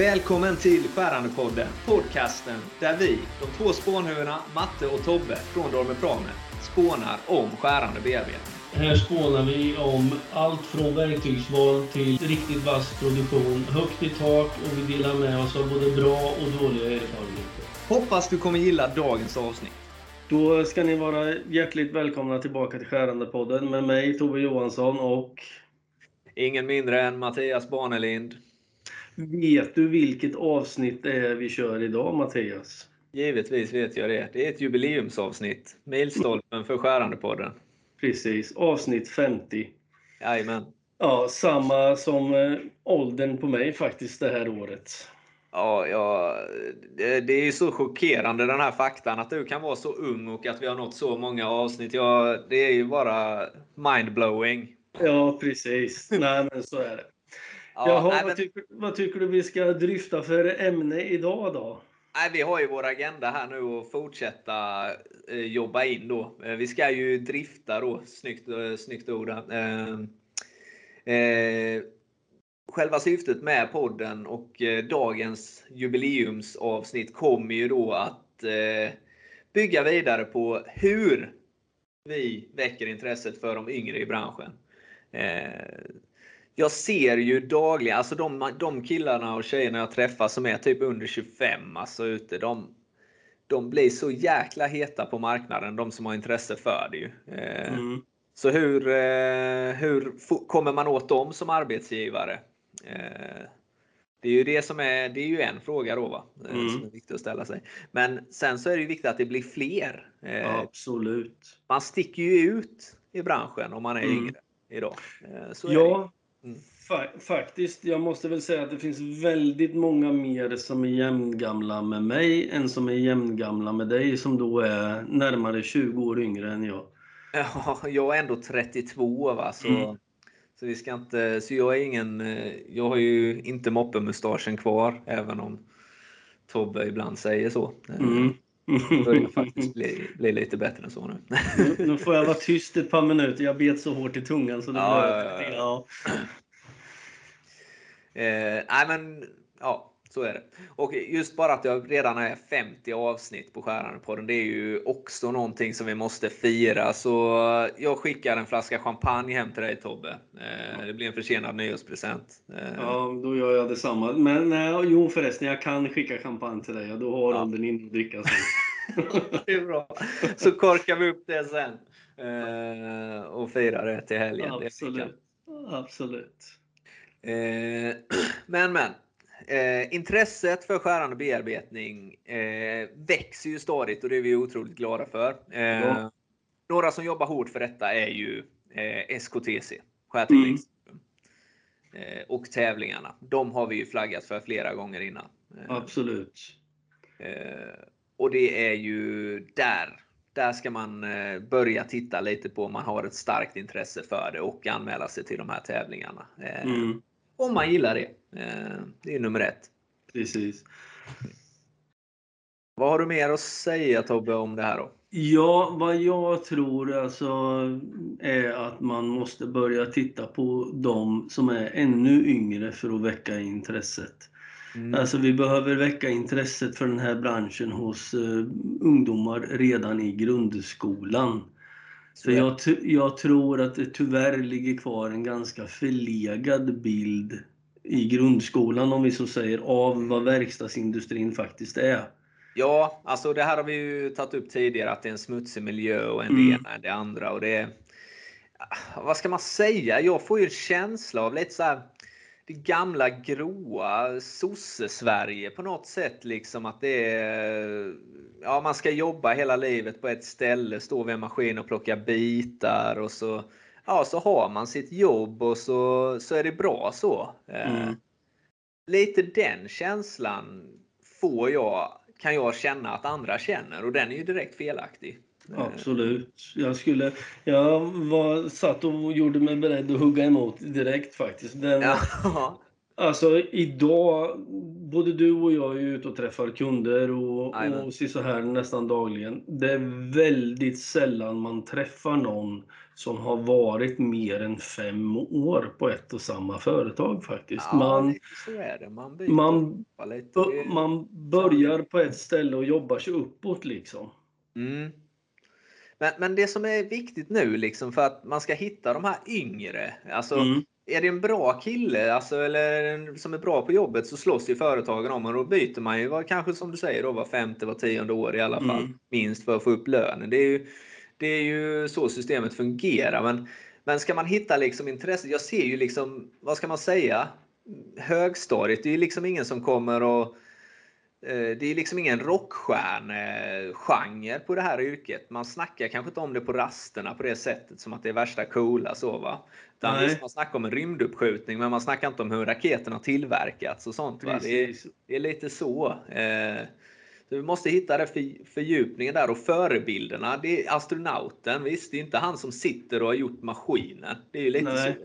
Välkommen till Skärandepodden, podcasten där vi, de två spånhuvudena Matte och Tobbe från Dorme Prame, spånar om skärande bearbetning. Här spånar vi om allt från verktygsval till riktigt vass produktion, högt i tak och vi delar med oss av både bra och dåliga erfarenheter. Hoppas du kommer gilla dagens avsnitt. Då ska ni vara hjärtligt välkomna tillbaka till Skärandepodden med mig Tobbe Johansson och Ingen mindre än Mattias Barnelind. Vet du vilket avsnitt det är vi kör idag Mattias? Givetvis vet jag det. Det är ett jubileumsavsnitt. Milstolpen för Skärandepodden. Precis, avsnitt 50. Jajamän. Ja, samma som eh, åldern på mig faktiskt det här året. Ja, ja det, det är ju så chockerande den här faktan att du kan vara så ung och att vi har nått så många avsnitt. Ja, det är ju bara mindblowing. Ja, precis. Nej, men så är det. Ja, Jaha, nej, vad, men, tycker, vad tycker du vi ska dryfta för ämne idag då? nej, vi har ju vår agenda här nu att fortsätta eh, jobba in då. Eh, vi ska ju drifta då, snyggt, eh, snyggt ord. Eh, eh, själva syftet med podden och eh, dagens jubileumsavsnitt kommer ju då att eh, bygga vidare på hur vi väcker intresset för de yngre i branschen. Jag ser ju dagligen, alltså de, de killarna och tjejerna jag träffar som är typ under 25 alltså ute, de, de blir så jäkla heta på marknaden, de som har intresse för det ju. Eh, Mm. så hur, eh, hur kommer man åt dem som arbetsgivare? Eh, det är ju det som är, det är ju en fråga då va? Eh, Mm. som är viktig att ställa sig. Men sen så är det ju viktigt att det blir fler. Eh, Absolut. Man sticker ju ut i branschen om man är Mm. yngre idag. Eh, så. Ja. Fa- faktiskt. Jag måste väl säga att det finns väldigt många mer som är jämngamla med mig än som är jämngamla med dig som då är närmare 20 år yngre än jag. Ja, jag är ändå 32 va, så, Mm. så vi ska inte, så jag är ingen, eh, jag har ju inte moppemustaschen kvar, även om Tobbe ibland säger så. Eh, Mm. Börjar faktiskt bli, bli lite bättre än så nu. Nu- Nu får jag vara tyst ett par minuter. Jag bet så hårt i tungan så det Ja, ja, ja. ja. Eh, nej men, ja, så är det. Och just bara att jag redan är 50 avsnitt på Skärandepodden, det är ju också någonting som vi måste fira. Så jag skickar en flaska champagne hem till dig Tobbe. Eh, det blir en försenad nyårspresent. Eh, Ja, då gör jag detsamma. Men nej, jo förresten, jag kan skicka champagne till dig då har Ja. åldern in att dricka sen. det är bra. Så korkar vi upp det sen. Eh, och firar det till helgen. Absolut. Absolut. Eh, men men. Eh, intresset för skärande bearbetning eh, växer ju stadigt och det är vi otroligt glada för. Eh, Ja. Några som jobbar hårt för detta är ju eh, SKTC, Skärteknikcentrum. Eh, och tävlingarna. De har vi ju flaggat för flera gånger innan. Eh, Absolut. Och det är ju där. Där ska man börja titta lite på om man har ett starkt intresse för det och anmäla sig till de här tävlingarna. Mm, Om man gillar det. Eh, det är nummer ett. precis. Vad har du mer att säga Tobbe om det här då? Ja, vad jag tror alltså är att man måste börja titta på de som är ännu yngre för att väcka intresset. Mm. Alltså vi behöver väcka intresset för den här branschen hos eh, ungdomar redan i grundskolan. För jag, jag tror att det tyvärr ligger kvar en ganska förlegad bild i grundskolan, om vi så säger, av vad verkstadsindustrin faktiskt är. Ja, alltså det här har vi ju tagit upp tidigare att det är en smutsig miljö och en Mm. det ena än det andra. Och det vad ska man säga? Jag får ju en känsla av lite så här det gamla gråa sosse-Sverige på något sätt. Liksom att det är, ja, man ska jobba hela livet på ett ställe, stå vid en maskin och plocka bitar och så, ja, så har man sitt jobb och så, så är det bra så. Eh, Mm. Lite den känslan får jag, kan jag känna att andra känner och den är ju direkt felaktig. Eh, Absolut. Jag, skulle, jag var, satt och gjorde mig beredd att hugga emot direkt faktiskt. Den, Ja, Alltså idag, både du och jag är ute och träffar kunder och, Jajamän. och så här nästan dagligen. Det är väldigt sällan man träffar någon som har varit mer än fem år på ett och samma företag faktiskt. Ja, man, så är det. Man byter man, man börjar på ett ställe och jobbar sig uppåt liksom. Mm. Men, men det som är viktigt nu liksom för att man ska hitta de här yngre. Alltså, Mm. Är det en bra kille alltså, eller som är bra på jobbet så slåss ju företagen om och då byter man ju var, kanske som du säger då, var femte, var tionde år i alla fall. Mm. Minst för att få upp lönen. Det är ju, det är ju så systemet fungerar. Men, men ska man hitta liksom intresse. Jag ser ju liksom, vad ska man säga? Högstadiet, det är ju liksom ingen som kommer och Det är liksom ingen rockstjärnegenre på det här yrket. Man snackar kanske inte om det på rasterna på det sättet som att det är värsta coola så va. Utan visst, man snackar om en rymduppskjutning men man snackar inte om hur raketen har tillverkats och sånt. Va? Det, är, det är lite så. Eh, så vi måste hitta det för, fördjupningen där och förebilderna. Det är astronauten, visst det är inte han som sitter och har gjort maskinen. Det är ju lite Nej. så.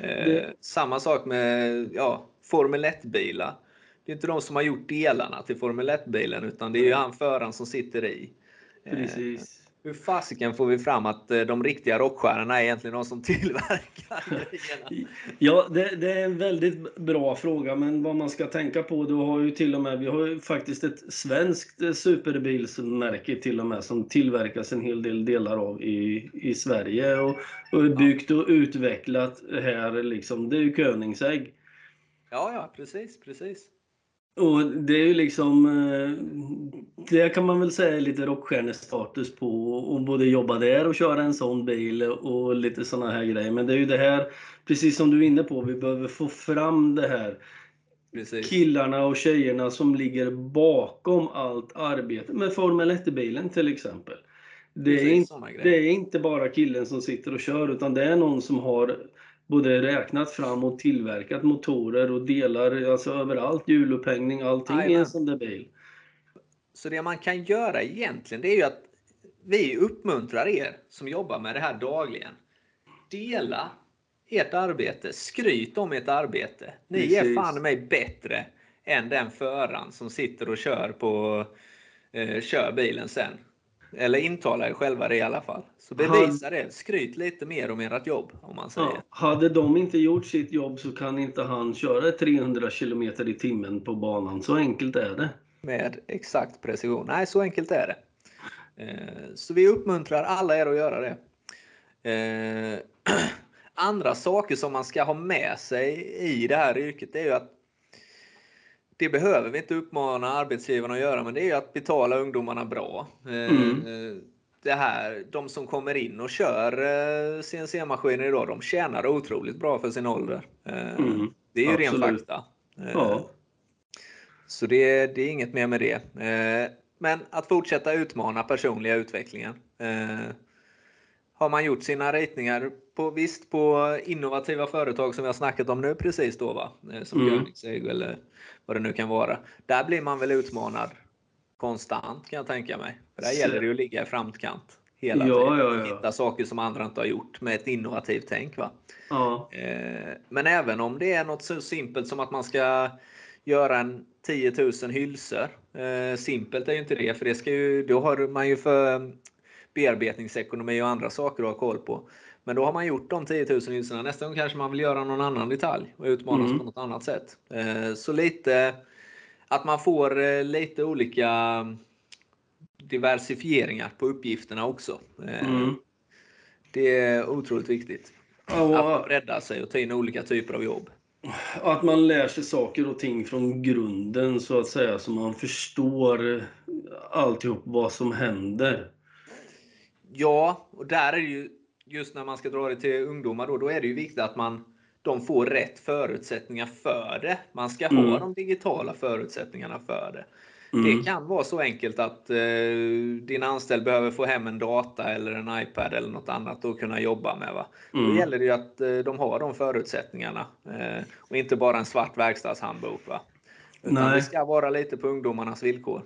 Eh, Det- Samma sak med ja, Formel 1-bilar. Det är inte de som har gjort delarna till Formel 1-bilen utan det är ju han föraren som sitter i. Eh, Precis. Hur fasiken får vi fram att eh, de riktiga rockstjärnorna är egentligen de som tillverkar grejerna? Ja, det, det är en väldigt bra fråga, men vad man ska tänka på, du har ju till och med, vi har ju faktiskt ett svenskt eh, superbilsmärke till och med som tillverkas en hel del delar av i, i Sverige och, och byggt och utvecklat här liksom. Det är ju Koenigsegg. Ja, ja, precis, precis. Och det är ju liksom, eh, det kan man väl säga är lite rockstjärnestatus på och både jobba där och köra en sån bil och lite såna här grejer. Men det är ju det här, precis som du är inne på, vi behöver få fram det här precis. killarna och tjejerna som ligger bakom allt arbete med Formel 1-bilen till exempel. Det är, inte, det är inte bara killen som sitter och kör utan det är någon som har både räknat fram och tillverkat motorer och delar alltså överallt, hjulupphängning, allting i Jajamän. en sån där bil. Så det man kan göra egentligen det är ju att vi uppmuntrar er som jobbar med det här dagligen. Dela ert arbete. Skryt om ert arbete. Ni är Precis. fan i mig bättre än den föraren som sitter och kör, på, eh, kör bilen sen. Eller intalar er själva det i alla fall. Så bevisa det. Skryt lite mer om ert jobb om man säger. Ja, hade de inte gjort sitt jobb så kan inte han köra 300 km i timmen på banan. Så enkelt är det. med exakt precision. Nej, så enkelt är det. Eh, Så vi uppmuntrar alla er att göra det. Eh, Andra saker som man ska ha med sig i det här yrket är ju att det behöver vi inte uppmana arbetsgivarna att göra, men det är att betala ungdomarna bra. Eh, Mm. Det här, de som kommer in och kör eh, CNC-maskiner idag, de tjänar otroligt bra för sin ålder. Eh, Mm, Det är ju ren absolut. fakta. Eh, Ja. så det, det är inget mer med det. Eh, Men att fortsätta utmana personliga utvecklingen. Eh, Har man gjort sina ritningar på, visst på innovativa företag som vi har snackat om nu precis då va? Eh, Som Mm. Koenigsegg eller vad det nu kan vara. Där blir man väl utmanad konstant kan jag tänka mig. För där gäller det ju att ligga i framkant hela Ja, tiden. ja, ja. Hitta saker som andra inte har gjort med ett innovativt tänk. Va? Ja. Eh, Men även om det är något så simpelt som att man ska göra en 10 000 hylsor. Eh, Simpelt är ju inte det, för det ska ju, då har man ju för bearbetningsekonomi och andra saker att ha koll på. Men då har man gjort de 10 000 hylsorna. Nästa gång kanske man vill göra någon annan detalj och utmanas Mm. på något annat sätt. Eh, Så lite att man får eh, lite olika diversifieringar på uppgifterna också. Eh, Mm. Det är otroligt viktigt. Att man Ja, breddar sig och tar in olika typer av jobb. att man lär sig saker och ting från grunden så att säga, så man förstår alltihop vad som händer. Ja, och där är det ju just när man ska dra det till ungdomar då, då är det ju viktigt att man de får rätt förutsättningar för det. Man ska ha Mm. de digitala förutsättningarna för det. Mm. Det kan vara så enkelt att eh, din anställd behöver få hem en data eller en iPad eller något annat att kunna jobba med. Va? Då Mm. gäller det ju att eh, de har de förutsättningarna eh, och inte bara en svart verkstadshandbok. Va? Utan Nej. det ska vara lite på ungdomarnas villkor.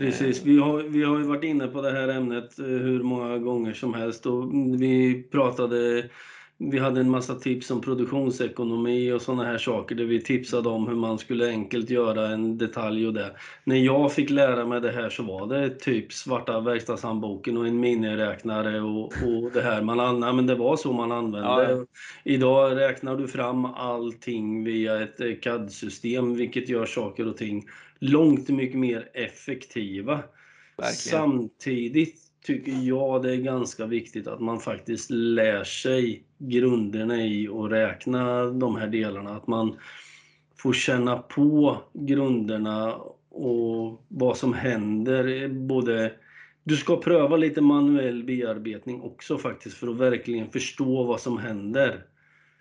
Precis, vi har, vi har ju varit inne på det här ämnet eh, hur många gånger som helst och vi pratade vi hade en massa tips om produktionsekonomi och sådana här saker där vi tipsade om hur man skulle enkelt göra en detalj och det. När jag fick lära mig det här så var det typ svarta verkstadshandboken och en miniräknare och, och det här. Man använde, men det var så man använde. Ja. Idag räknar du fram allting via ett CAD-system vilket gör saker och ting långt mycket mer effektiva. Verkligen. Samtidigt tycker jag det är ganska viktigt att man faktiskt lär sig grunderna i att räkna de här delarna. Att man får känna på grunderna och vad som händer. Både, du ska pröva lite manuell bearbetning också faktiskt för att verkligen förstå vad som händer.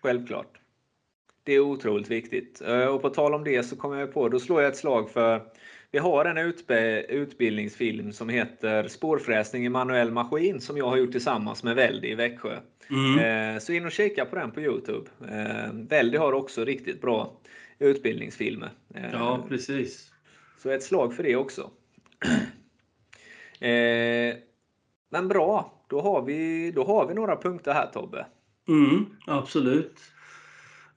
Självklart. Det är otroligt viktigt. Eh, och på tal om det så kommer jag på, då slår jag ett slag för vi har en utbildningsfilm som heter Spårfräsning i manuell maskin som jag har gjort tillsammans med Väldi i Växjö. Mm. Eh, så in och kika på den på Youtube. Eh, Väldi har också riktigt bra utbildningsfilmer. Eh, ja, precis. Så ett slag för det också. Men bra, då har, vi, då har vi några punkter här Tobbe. Mm, absolut.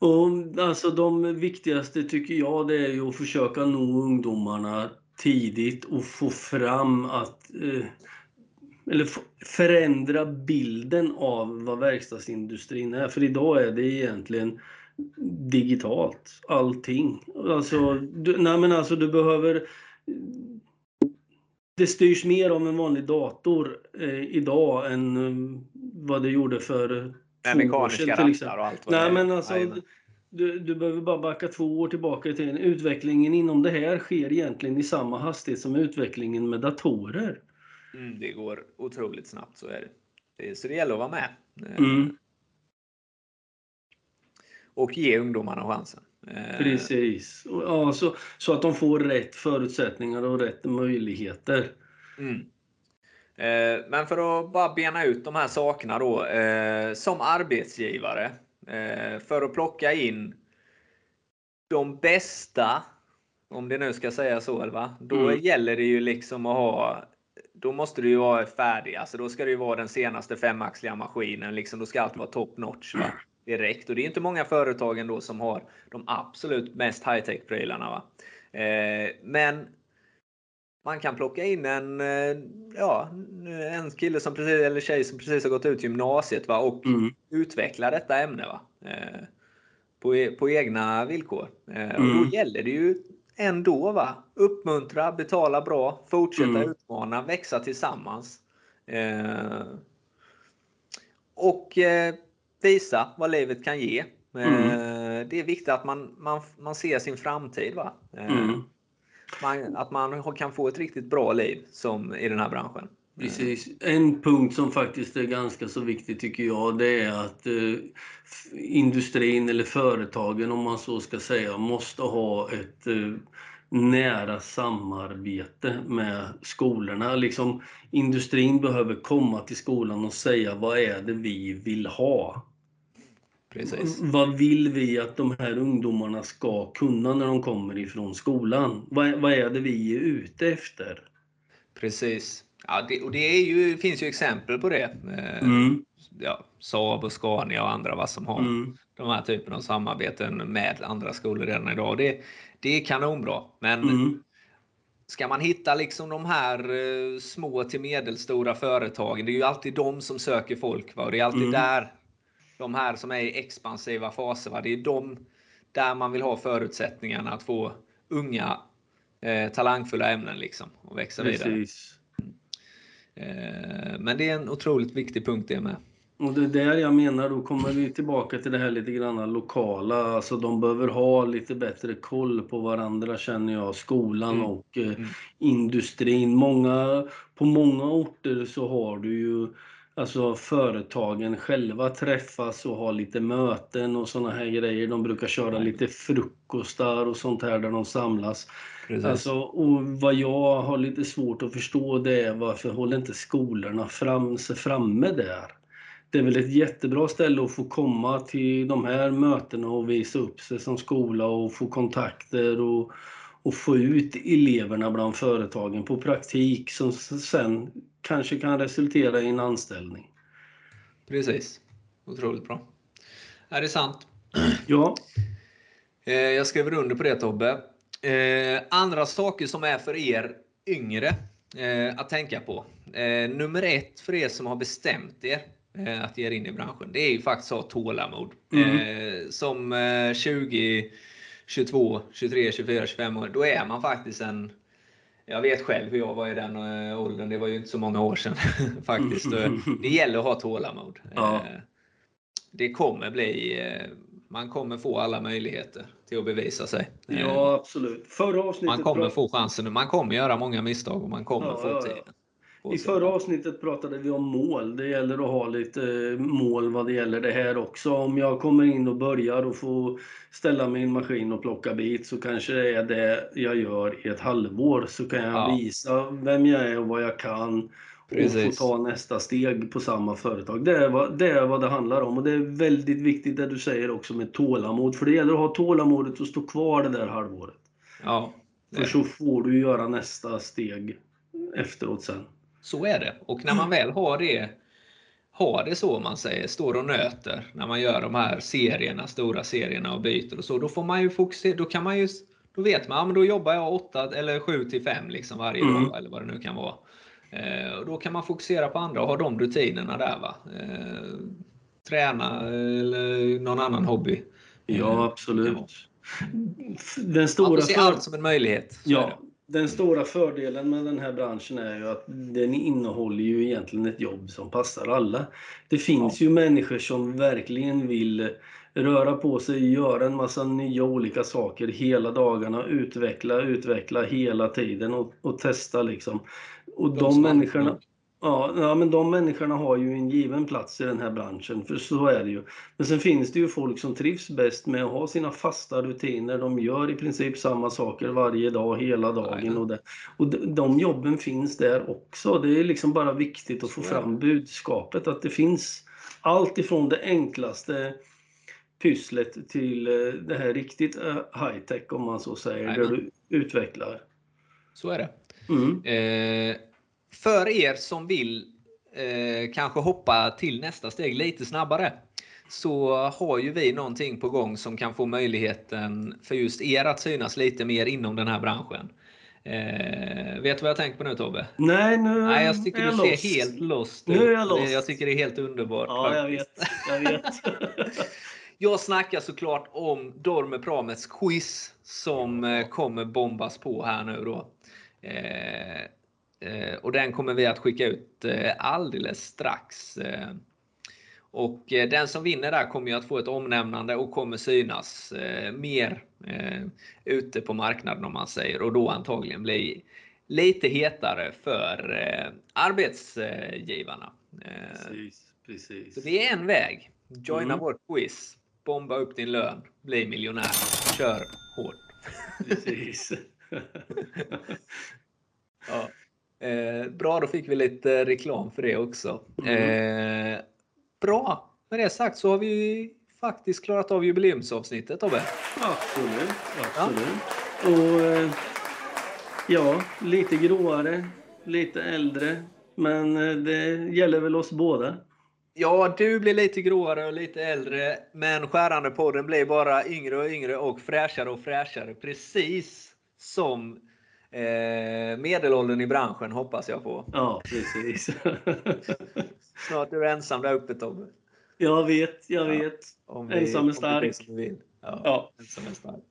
Och alltså de viktigaste tycker jag det är ju att försöka nå ungdomarna tidigt och få fram att eh, eller förändra bilden av vad verkstadsindustrin är. För idag är det egentligen digitalt, allting. Alltså, du, nej men alltså du behöver... Det styrs mer av en vanlig dator eh, idag än eh, vad det gjorde för med mekaniska rattar och allt vad Nej, men alltså, du, du behöver bara backa två år tillbaka tiden. Utvecklingen inom det här sker egentligen i samma hastighet som utvecklingen med datorer. Mm, det går otroligt snabbt, så är det. Så det gäller att vara med. Mm. Och ge ungdomarna chansen. Eh, Precis. Ja, så, så att de får rätt förutsättningar och rätt möjligheter. Mm. Eh, men för att bara bena ut de här sakerna då. Eh, som arbetsgivare, eh, för att plocka in de bästa, om det nu ska säga så, va? då mm. gäller det ju liksom att ha då måste du ju vara färdig. Alltså då ska det ju vara den senaste femaxliga maskinen. Liksom, då ska allt vara top notch va? direkt. Och det är inte många företag ändå som har de absolut mest high-tech prylarna. Eh, men man kan plocka in en, eh, ja, en kille som precis, eller tjej som precis har gått ut gymnasiet va? och mm. utveckla detta ämne va? Eh, på, e, på egna villkor. Eh, mm. Och då gäller det ju ändå va? uppmuntra, betala bra, fortsätta mm. utmana, växa tillsammans. och visa vad livet kan ge. Mm. Det är viktigt att man, man, man ser sin framtid. Va? Mm man, att man kan få ett riktigt bra liv som i den här branschen. Precis. En punkt som faktiskt är ganska så viktig tycker jag det är att eh, industrin eller företagen om man så ska säga måste ha ett eh, nära samarbete med skolorna. Liksom, industrin behöver komma till skolan och säga vad är det vi vill ha? Precis. Vad vill vi att de här ungdomarna ska kunna när de kommer ifrån skolan? Vad, vad är det vi är ute efter? Precis. Ja, det, och det är ju, finns ju exempel på det. Eh, mm. Ja, Saab och Scania och andra vad som har mm. de här typen av samarbeten med andra skolor redan idag. Det, det är kanonbra. Men mm. ska man hitta liksom de här eh, små till medelstora företagen, det är ju alltid de som söker folk. Va? Och det är alltid mm. där de här som är i expansiva faser. Va? Det är de där man vill ha förutsättningarna att få unga eh, talangfulla ämnen liksom och växa Precis. vidare. Eh, men det är en otroligt viktig punkt det med. Och det är där jag menar, då kommer vi tillbaka till det här lite grann lokala. Alltså de behöver ha lite bättre koll på varandra känner jag, skolan mm. och eh, mm. industrin. Många, på många orter så har du ju Alltså företagen själva träffas och har lite möten och såna här grejer. De brukar köra lite frukostar och sånt här där de samlas. Alltså, och vad jag har lite svårt att förstå det är varför håller inte skolorna fram, sig framme där? Det är väl ett jättebra ställe att få komma till de här mötena och visa upp sig som skola och få kontakter och, och få ut eleverna bland företagen på praktik som sen kanske kan resultera i en anställning. Precis. Otroligt bra. är det sant. Ja. Eh, jag skriver under på det Tobbe. Eh, andra saker som är för er yngre eh, att tänka på. Nummer ett för er som har bestämt er att ge er in i branschen, det är ju faktiskt att ha tålamod. Mm. Som 20, 22, 23, 24, 25 år, då är man faktiskt en jag vet själv hur jag var i den åldern. Det var ju inte så många år sedan faktiskt. Det gäller att ha tålamod. Ja. Det kommer bli man kommer få alla möjligheter till att bevisa sig. Ja, eh, absolut. Förra avsnittet man kommer få chansen. Man kommer göra många misstag och man kommer ja, få tiden. I förra avsnittet pratade vi om mål. Det gäller att ha lite eh, mål vad det gäller det här också. Om jag kommer in och börjar och får ställa min maskin och plocka bit så kanske det är det jag gör i ett halvår. Så kan jag ja. visa vem jag är och vad jag kan Precis. och få ta nästa steg på samma företag. Det är, vad, det är vad det handlar om och det är väldigt viktigt det du säger också med tålamod. För det gäller att ha tålamodet och stå kvar det där halvåret. Ja. För så får du göra nästa steg efteråt sen. Så är det. Och när man väl har det har det så man säger, står och nöter när man gör de här serierna, stora serierna och byter och så, då får man ju fokusera, då kan man ju, då vet man, ja, men då jobbar jag 8 eller 7 till 5 liksom varje mm. dag eller vad det nu kan vara. Eh, och då kan man fokusera på andra och ha de rutinerna där. Va? Eh, träna eller någon annan hobby. Ja, eh, absolut. Den stora man får se allt som en möjlighet. Ja, den stora fördelen med den här branschen är ju att den innehåller ju egentligen ett jobb som passar alla. Det finns ju människor som verkligen vill röra på sig, göra en massa nya olika saker hela dagarna, utveckla, utveckla hela tiden och, och testa liksom. Och de, de människorna, ja, ja, men de människorna har ju en given plats i den här branschen, för så är det ju. Men sen finns det ju folk som trivs bäst med att ha sina fasta rutiner. De gör i princip samma saker varje dag, hela dagen. Och, det. och de, jobben finns där också. Det är liksom bara viktigt att få fram budskapet att det finns allt ifrån det enklaste pysslet till eh, det här riktigt eh, high tech om man så säger, Nej, där du utvecklar. Så är det. Mm. Eh, för er som vill eh, kanske hoppa till nästa steg lite snabbare så har ju vi någonting på gång som kan få möjligheten för just er att synas lite mer inom den här branschen. Eh, vet du vad jag tänker på nu Tobbe? Nej, nu Nej, jag tycker är du ser helt lost ut. Nu är jag lost. Jag tycker det är helt underbart. Ja, jag vet. Jag vet. Jag snackar såklart om Dorme Pramets quiz som eh, kommer bombas på här nu då. Eh, och den kommer vi att skicka ut alldeles strax. Och den som vinner där kommer ju att få ett omnämnande och kommer synas mer ute på marknaden om man säger och då antagligen bli lite hetare för arbetsgivarna. Precis, precis. Så det är en väg. Joina mm. vårt quiz bomba upp din lön, bli miljonär, kör hårt. Precis. ja. Eh, bra, då fick vi lite reklam för det också. Mm. Eh, bra! Med det sagt så har vi faktiskt klarat av jubileumsavsnittet Tobbe. Absolut, absolut. Ja. Och eh, ja, lite gråare, lite äldre. Men eh, det gäller väl oss båda. Ja, du blir lite gråare och lite äldre, men Skärande-podden blir bara yngre och yngre och fräschare och fräschare. Precis som eh, medelåldern i branschen hoppas jag på. Ja, precis. Snart är du ensam där uppe Tobbe. Jag vet, jag vet. Ja, vi, ensam är stark. Ja, ja. Ensam är stark.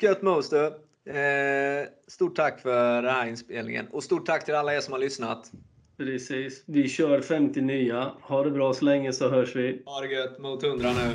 Gött Moster. Eh, stort tack för den här inspelningen och stort tack till alla er som har lyssnat. Precis. Vi kör 50 nya. Ha det bra så länge så hörs vi. Ha det gött mot 100 nu.